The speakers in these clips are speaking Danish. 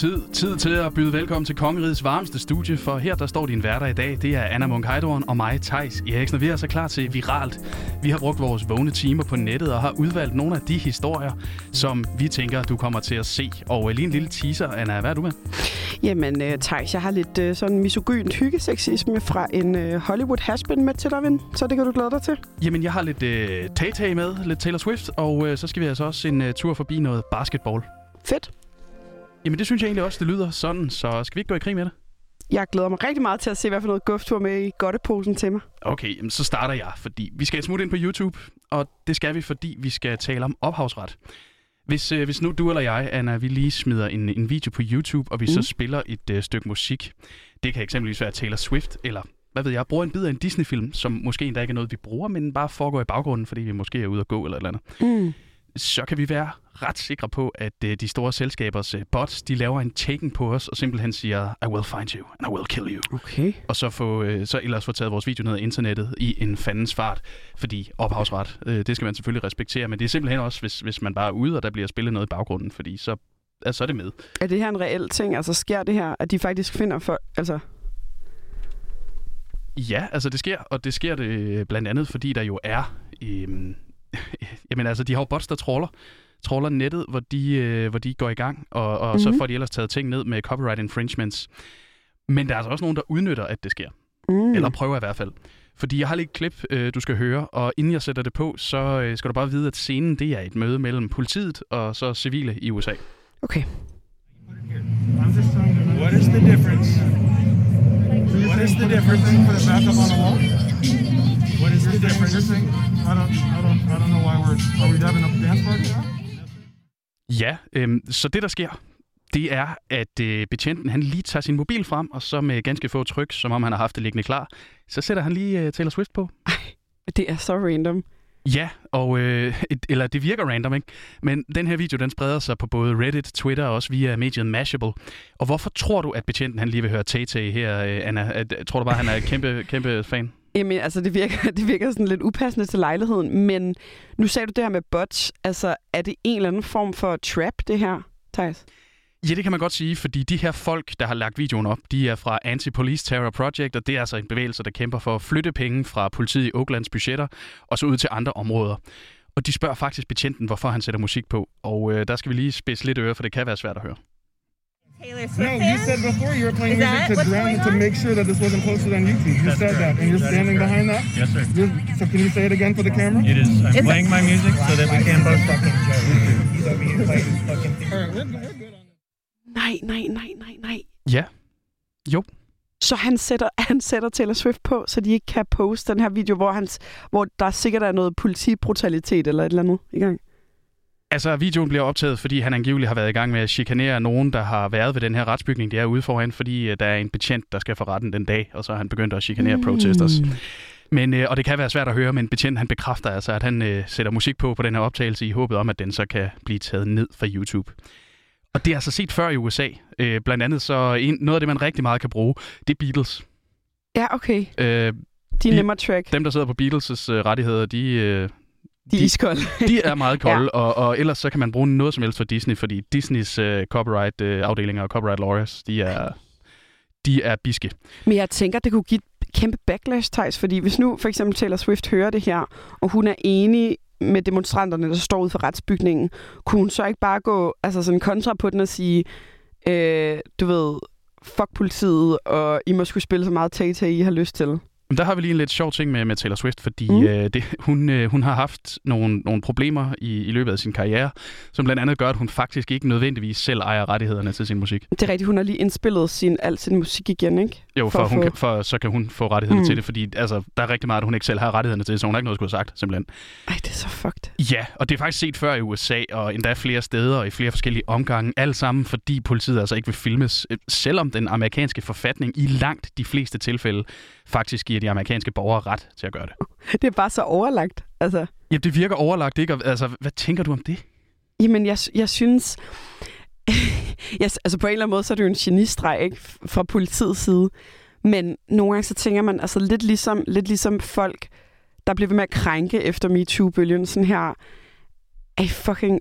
blevet tid, tid til at byde velkommen til Kongerigets varmeste studie, for her der står din værter i dag. Det er Anna Munk og mig, Tejs Eriksen, og vi er så klar til viralt. Vi har brugt vores vågne timer på nettet og har udvalgt nogle af de historier, som vi tænker, du kommer til at se. Og lige en lille teaser, Anna, hvad er du med? Jamen, uh, Thijs, jeg har lidt uh, sådan misogynt hyggesexisme fra en Hollywood hasbin med til dig, ven. Så det kan du glæde dig til. Jamen, jeg har lidt uh, Tay-Tay med, lidt Taylor Swift, og uh, så skal vi altså også en uh, tur forbi noget basketball. Fedt. Jamen, det synes jeg egentlig også, det lyder sådan, så skal vi ikke gå i krig med det? Jeg glæder mig rigtig meget til at se, hvad for noget guftur med i godteposen til mig. Okay, jamen, så starter jeg, fordi vi skal smutte ind på YouTube, og det skal vi, fordi vi skal tale om ophavsret. Hvis, øh, hvis nu du eller jeg, Anna, vi lige smider en, en video på YouTube, og vi mm. så spiller et øh, stykke musik. Det kan eksempelvis være Taylor Swift, eller hvad ved jeg, bruger en bid af en Disney-film, som måske endda ikke er noget, vi bruger, men bare foregår i baggrunden, fordi vi måske er ude at gå eller et eller andet. Mm så kan vi være ret sikre på, at øh, de store selskabers øh, bots, de laver en taken på os og simpelthen siger, I will find you, and I will kill you. Okay. Og så, få, øh, så ellers få taget vores video ned af internettet i en fandens fart, fordi ophavsret, øh, det skal man selvfølgelig respektere, men det er simpelthen også, hvis, hvis man bare er ude, og der bliver spillet noget i baggrunden, fordi så, altså, så er det med. Er det her en reel ting? Altså sker det her, at de faktisk finder for, altså Ja, altså det sker, og det sker det blandt andet, fordi der jo er øh, jamen altså, de har jo bots, der troller troller nettet, hvor de, øh, hvor de går i gang, og, og mm-hmm. så mhm. får de ellers taget ting ned med copyright infringements. Men der er altså også nogen, der udnytter, at det sker. Mm. Eller prøver i hvert fald. Fordi jeg har lige et klip, øh, du skal høre, og inden jeg sætter det på, så øh, skal du bare vide, at scenen det er et møde mellem politiet og så civile i USA. Okay. What is the difference? What is the difference? Back up on the wall. What is the difference? I don't, I don't, I don't know why we're, are we having a dance party Ja, øhm, så det der sker, det er, at øh, betjenten han lige tager sin mobil frem, og så med ganske få tryk, som om han har haft det liggende klar, så sætter han lige øh, Taylor Swift på. Ej, det er så random. Ja, og, øh, et, eller det virker random, ikke? Men den her video, den spreder sig på både Reddit, Twitter og også via mediet Mashable. Og hvorfor tror du, at betjenten han lige vil høre Tay-Tay her, øh, Anna? At, tror du bare, han er kæmpe, kæmpe fan? Jamen, altså, det virker, det virker sådan lidt upassende til lejligheden, men nu sagde du det her med bots. Altså, er det en eller anden form for trap, det her, Thijs? Ja, det kan man godt sige, fordi de her folk, der har lagt videoen op, de er fra Anti-Police Terror Project, og det er altså en bevægelse, der kæmper for at flytte penge fra politiet i Oaklands budgetter og så ud til andre områder. Og de spørger faktisk betjenten, hvorfor han sætter musik på, og øh, der skal vi lige spidse lidt øre, for det kan være svært at høre. Taylor Swift No, you said before you were playing Is music to drown to make sure that this wasn't posted on YouTube. You That's said correct. that, and you're that standing behind that. Yes, sir. You're, so can you say it again for the camera? It is. I'm is playing my music so that we can both fucking Nej, nej, nej, nej, nej. Ja. Jo. Så han sætter, han sætter Taylor Swift på, så de ikke kan poste den her video, hvor, hans, hvor der sikkert er noget politibrutalitet eller et eller andet i gang. Altså, videoen bliver optaget, fordi han angiveligt har været i gang med at chikanere nogen, der har været ved den her retsbygning, det er ude foran, fordi øh, der er en betjent, der skal for retten den dag, og så har han begyndt at chikanere mm. protesters. Men, øh, og det kan være svært at høre, men betjent han bekræfter altså, at han øh, sætter musik på på den her optagelse i håbet om, at den så kan blive taget ned fra YouTube. Og det er altså set før i USA. Øh, blandt andet så en, noget af det, man rigtig meget kan bruge, det er Beatles. Ja, okay. Øh, de er nemmere track. Dem, der sidder på Beatles' øh, rettigheder, de, øh, de er iskolde. de er meget kolde, ja. og, og ellers så kan man bruge noget som helst for Disney, fordi Disneys uh, copyright-afdelinger uh, og copyright lawyers, de er, de er biske. Men jeg tænker, det kunne give et kæmpe backlash, Thijs, fordi hvis nu for eksempel Taylor Swift hører det her, og hun er enig med demonstranterne, der står ude for retsbygningen, kunne hun så ikke bare gå altså sådan kontra på den og sige, øh, du ved, fuck politiet, og I må skulle spille så meget Tay I har lyst til? Men der har vi lige en lidt sjov ting med, med Taylor Swift, fordi mm. øh, det, hun, øh, hun har haft nogle, nogle problemer i, i løbet af sin karriere, som blandt andet gør, at hun faktisk ikke nødvendigvis selv ejer rettighederne til sin musik. Det er rigtigt, hun har lige indspillet sin, al sin musik igen, ikke? Jo, for, for, hun få... kan, for så kan hun få rettighederne mm. til det, fordi altså, der er rigtig meget, hun ikke selv har rettighederne til, så hun har ikke noget at skulle have sagt, simpelthen. Ej, det er så fucked. Ja, og det er faktisk set før i USA, og endda flere steder og i flere forskellige omgange, alt sammen fordi politiet altså ikke vil filmes, øh, selvom den amerikanske forfatning i langt de fleste tilfælde faktisk giver de amerikanske borgere ret til at gøre det. Det er bare så overlagt. Altså. Ja, det virker overlagt, ikke? Altså, hvad tænker du om det? Jamen, jeg, jeg synes... yes, altså på en eller anden måde, så er det jo en genistreg, ikke? Fra politiets side. Men nogle gange så tænker man, altså lidt ligesom, lidt ligesom folk, der bliver ved med at krænke efter MeToo-bølgen, sådan her, er fucking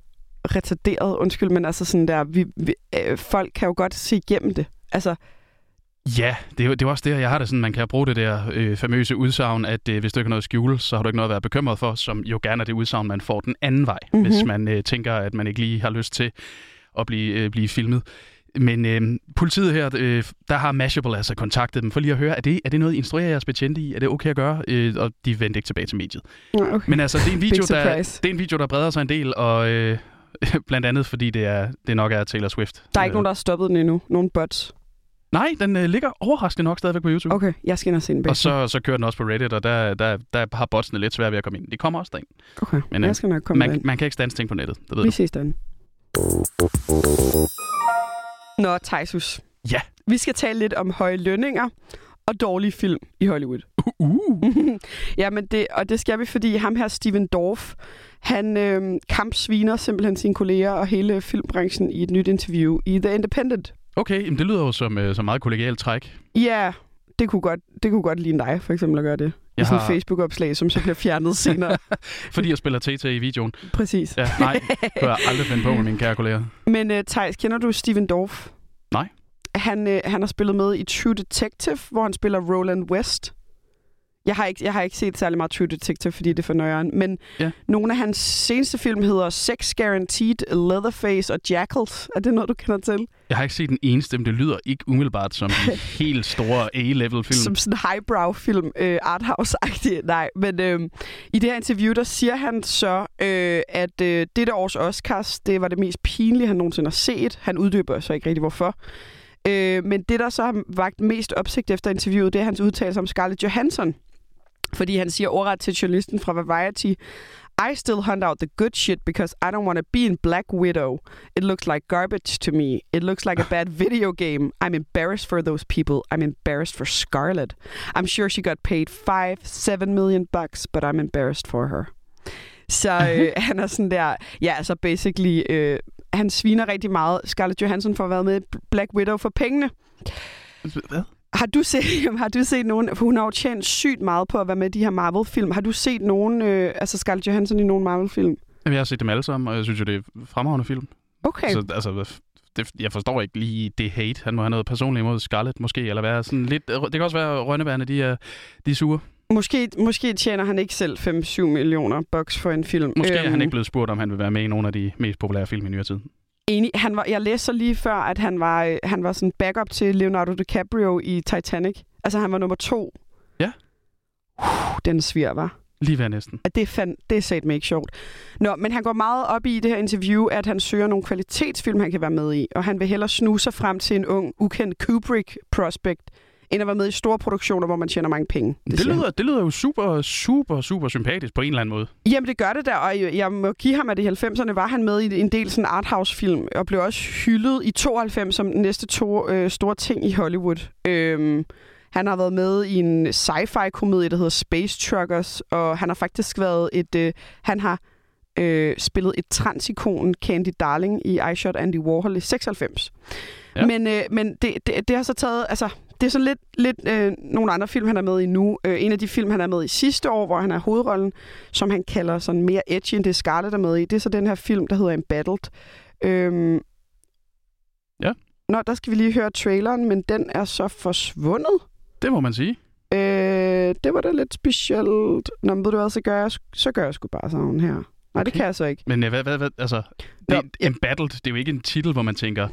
retarderet, undskyld, men altså sådan der, vi, vi, øh, folk kan jo godt se igennem det. Altså, Ja, det er, jo- det er også det, jeg har det sådan, man kan bruge det der øh, famøse udsagn, at øh, hvis du ikke har noget at skjule, så har du ikke noget at være bekymret for, som jo gerne er det udsagn, man får den anden vej, Mhm. mm-hmm. hvis man øh, tænker, at man ikke lige har lyst til at blive, øh, blive filmet. Men øh, politiet her, øh, der har Mashable altså kontaktet dem for lige at høre, er det, er det noget, I instruerer jeres betjente i? Er det okay at gøre? Øh, og de vendte ikke tilbage til mediet. okay. Men altså, det er en video, der, det er en video, der breder sig en del, og øh, blandt andet fordi det, er, det nok er Taylor Swift. der er ikke Øh, nogen, der har stoppet den endnu. Nogen bots. Nej, den øh, ligger overraskende nok stadigvæk på YouTube. Okay, jeg skal ind og se den Og bagefter. så, så kører den også på Reddit, og der, der, der har botsene lidt svært ved at komme ind. De kommer også derind. Okay, Men, øh, jeg skal nok komme Man, ind. man kan ikke stands ting på nettet, det ved Vi du. ses den. Nå, Thijsus. Ja. Vi skal tale lidt om høje lønninger og dårlige film i Hollywood. Uh. ja, men det, og det skal vi, fordi ham her, Steven Dorff, han øh, kampsviner simpelthen sine kolleger og hele filmbranchen i et nyt interview i The Independent. Okay, jamen det lyder jo som, øh, som meget kollegialt træk. Ja, det kunne godt, det kunne godt ligne dig, for eksempel, at gøre det. Jeg sådan har- et Facebook-opslag, som så bliver fjernet senere. Fordi jeg spiller TT i videoen. Præcis. Ja, nej, kunne jeg aldrig finde på med mine kære kolleger. Men uh, Thijs, kender du Steven Dorff? Nej. Han, uh, han har spillet med i True Detective, hvor han spiller Roland West. Jeg har, ikke, jeg har ikke set særlig meget True Detective, fordi det er for nøjeren. Men Ja. nogle af hans seneste film hedder Sex Guaranteed, Leatherface og Jackals. Er det noget, du kender til? Jeg har ikke set den eneste, men det lyder ikke umiddelbart som en helt store A-level film. Som sådan en highbrow-film, øh, arthouse-agtig. Nej, men øh, i det her interview, der siger han så, øh, at øh, dette års Oscars, det var det mest pinlige, han nogensinde har set. Han uddyber så ikke rigtig, hvorfor. Øh, men det, der så har vagt mest opsigt efter interviewet, det er hans udtalelse om Scarlett Johansson. Fordi han siger ordret til journalisten fra Variety, I still hunt out the good shit because I don't want to be in Black Widow. It looks like garbage to me. It looks like a bad video game. I'm embarrassed for those people. I'm embarrassed for Scarlett. I'm sure she got paid five, seven million bucks, but I'm embarrassed for her. Så øh, han er sådan der, ja, altså basically, øh, han sviner rigtig meget Scarlett Johansson for at være med i Black Widow for pengene. Hvad? Har du set, har du set nogen, for hun har jo tjent sygt meget på at være med i de her Marvel-film. Har du set nogen, øh, altså Scarlett Johansson i nogen Marvel-film? Jamen, jeg har set dem alle sammen, og jeg synes jo, det er fremragende film. Okay. Så altså, det, jeg forstår ikke lige det hate. Han må have noget personligt imod Scarlett måske, eller være sådan lidt... Det kan også være, at Rønnebærne, de er, de er sure. Måske, måske tjener han ikke selv 5-7 millioner bucks for en film. Måske er han Øhm, ikke blevet spurgt, om han vil være med i nogle af de mest populære film i nyere tid. Enig. Han var, jeg læste så lige før, at han var, øh, han var sådan backup til Leonardo DiCaprio i Titanic. Altså, han var nummer to. Ja. Uh, den svir, var. Lige ved næsten. At det, fand, det er satme ikke sjovt. Nå, men han går meget op i det her interview, at han søger nogle kvalitetsfilm, han kan være med i. Og han vil hellere snuse sig frem til en ung, ukendt Kubrick-prospect, end at være med i store produktioner, hvor man tjener mange penge. Det, det, lyder, det lyder jo super, super, super sympatisk på en eller anden måde. Jamen, det gør det der, og jeg må give ham, at i 90'erne var han med i en del sådan arthouse-film, og blev også hyldet i 92 som næste to øh, store ting i Hollywood. Øhm, han har været med i en sci-fi-komedie, der hedder Space Truckers, og han har faktisk været et... Øh, han har øh, spillet et transikon, Candy Darling, i I Shot Andy Warhol i 96. Ja. Ja. Men, øh, men det, det, det har så taget... Altså, det er så lidt, lidt øh, nogle andre film, han er med i nu. Øh, en af de film, han er med i sidste år, hvor han er hovedrollen, som han kalder sådan mere edgy, end det Scarlett er med i. Det er så den her film, der hedder Embattled. Øhm, Ja. Nå, der skal vi lige høre traileren, men den er så forsvundet. Det må man sige. Øh, det var da lidt specielt. Nå, men ved du hvad, så gør jeg, så gør jeg sgu bare sådan her. Nej, det kan jeg så ikke. Men øh, hvad, hvad, hvad, altså, det, Embattled, det er jo ikke en titel, hvor man tænker,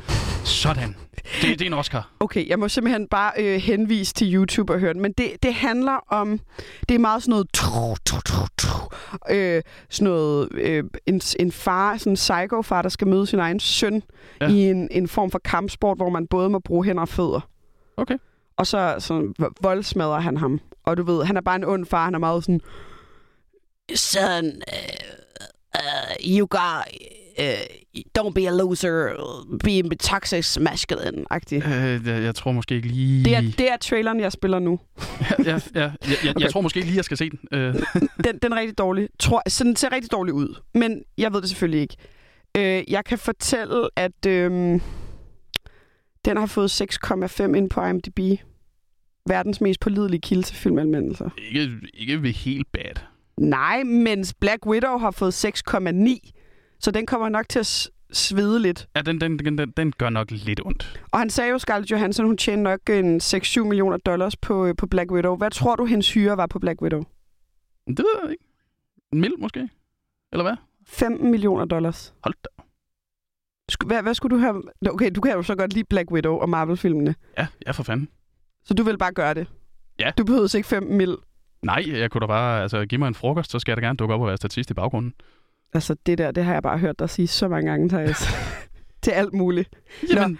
sådan, det, det er en Oscar. Okay, jeg må simpelthen bare øh, henvise til YouTube og høre den. Men det, det handler om... Det er meget sådan noget... Tru, tru, tru, tru, øh, sådan noget... Øh, en, en far, sådan en psycho-far, der skal møde sin egen søn ja. i en, en form for kampsport, hvor man både må bruge hænder og fødder. Okay. Og så, så voldsmadrer han ham. Og du ved, han er bare en ond far. Han er meget sådan... Son, uh, uh, you got... Uh, don't be a loser. Be toxic masculine-agtig. Øh, jeg, jeg tror måske ikke lige... Det er, det er traileren, jeg spiller nu. ja, ja, ja, jeg, jeg, jeg Okay. tror måske ikke lige, jeg skal se den. Øh, Den, den er rigtig dårlig. Tror, så den ser rigtig dårlig ud. Men jeg ved det selvfølgelig ikke. Øh, jeg kan fortælle, at øh, den har fået 6,5 ind på IMDb. Verdens mest pålidelige kilde til filmanmeldelser. ikke, ikke ved helt bad. Nej, mens Black Widow har fået 6,9. Så den kommer nok til at svede lidt. Ja, den, den, den, den, gør nok lidt ondt. Og han sagde jo, Scarlett Johansson, hun tjener nok en 6-7 millioner dollars på, øh, på Black Widow. Hvad tror du, hendes hyre var på Black Widow? Det ved jeg ikke. En mild måske? Eller hvad? 15 millioner dollars. Hold da. Sku- Hvad, hvad skulle du have... Okay, du kan jo så godt lide Black Widow og Marvel-filmene. Ja, ja for fanden. Så du vil bare gøre det? Ja. Du behøver ikke 15 mil. Nej, jeg kunne da bare altså, give mig en frokost, så skal jeg da gerne dukke op og være statist i baggrunden. Altså, det der, det har jeg bare hørt dig sige så mange gange, Thijs. til alt muligt. Jamen,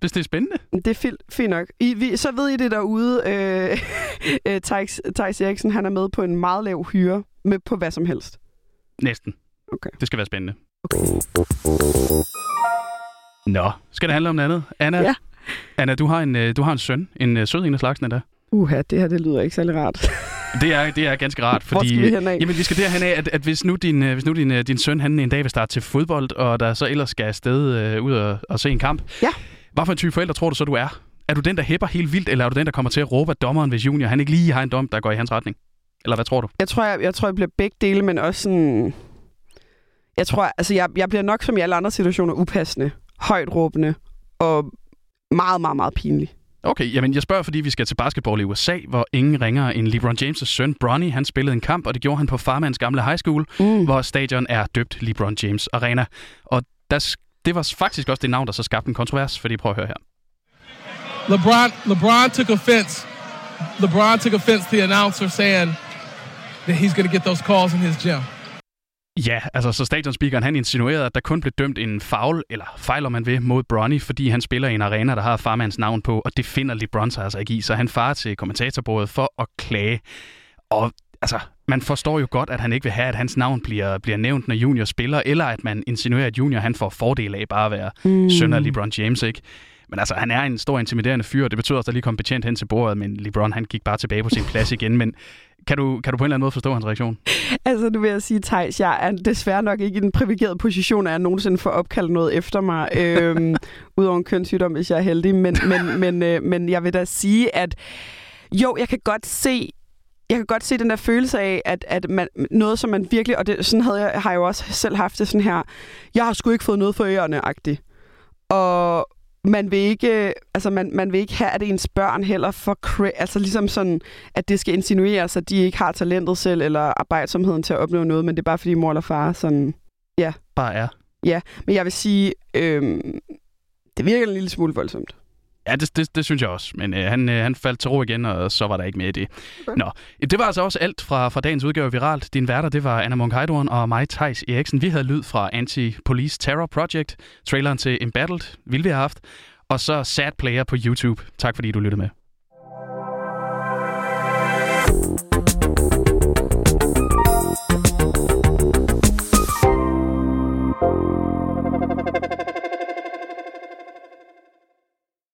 hvis det er spændende. Det er fint, fint nok. I, vi, så ved I det derude. Øh, øh, Thijs, Thijs Eriksen, han er med på en meget lav hyre med på hvad som helst. Næsten. Okay. Det skal være spændende. Okay. Nå, skal det handle om noget andet? Anna, Ja. Anna du, har en, øh, du har en søn. En øh, sød en af slagsen endda. Uha, det her, det lyder ikke særlig rart. Det er, det er ganske rart, fordi... Hvor skal vi? Jamen, vi skal derhen af, at, at hvis nu, din, øh, hvis nu din, øh, din søn han en dag vil starte til fodbold, og der så ellers skal afsted øh, ud og, og se en kamp, Ja. hvad for en type forælder tror du så, du er? Er du den, der hæpper helt vildt, eller er du den, der kommer til at råbe af dommeren, hvis junior han ikke lige har en dom, der går i hans retning? Eller hvad tror du? Jeg tror, jeg, jeg tror, jeg bliver begge dele, men også sådan... Jeg tror, altså, jeg, jeg bliver nok som i alle andre situationer upassende, højt råbende og meget, meget, meget pinlig. Okay, jamen jeg spørger, fordi vi skal til basketball i USA, hvor ingen ringer end LeBron James' søn Bronny. Han spillede en kamp, og det gjorde han på farmands gamle high school, Mm. hvor stadion er døbt LeBron James Arena. Og der, det var faktisk også det navn, der så skabte en kontrovers, fordi prøv at høre her. LeBron LeBron took offense. LeBron took offense to the announcer saying that he's going to get those calls in his gym. Ja, altså så stadionspeakeren han insinuerede, at der kun blev dømt en foul, eller fejl om man vil, mod Bronny, fordi han spiller i en arena, der har farmands navn på, og det finder LeBron sig altså ikke i, så han farer til kommentatorbordet for at klage. Og altså, man forstår jo godt, at han ikke vil have, at hans navn bliver, bliver nævnt, når junior spiller, eller at man insinuerer, at junior han får fordel af bare at være mm. søn af LeBron James, ikke? Men altså, han er en stor intimiderende fyr, og det betyder også, at der lige kom betjent hen til bordet, men LeBron han gik bare tilbage på sin plads igen. Men kan du, kan du på en eller anden måde forstå hans reaktion? Altså, nu vil jeg sige, Thijs, jeg er desværre nok ikke i den privilegerede position, at jeg nogensinde får opkaldt noget efter mig, øhm, udover en kønssygdom, hvis jeg er heldig. Men, men, men, øh, men jeg vil da sige, at jo, jeg kan godt se, jeg kan godt se den der følelse af, at, at man, noget, som man virkelig, og det, sådan havde jeg, har jeg jo også selv haft det sådan her, jeg har sgu ikke fået noget for ørerne-agtigt. Og man vil ikke, altså man, man vil ikke have, at ens børn heller for altså ligesom sådan, at det skal insinueres, at de ikke har talentet selv, eller arbejdsomheden til at opnå noget, men det er bare fordi mor eller far sådan, Bare er. men jeg vil sige, øhm, det virker en lille smule voldsomt. Ja, det, det, det synes jeg også. Men øh, han, øh, han faldt til ro igen, og så var der ikke mere i det. Okay. Nå, det var altså også alt fra, fra dagens udgave Viralt. Din værter, det var Anna Heidoren og mig, Thijs Eriksen. Vi havde lyd fra Anti-Police Terror Project, traileren til Embattled, ville vi have haft, og så Sad Player på YouTube. Tak fordi du lyttede med.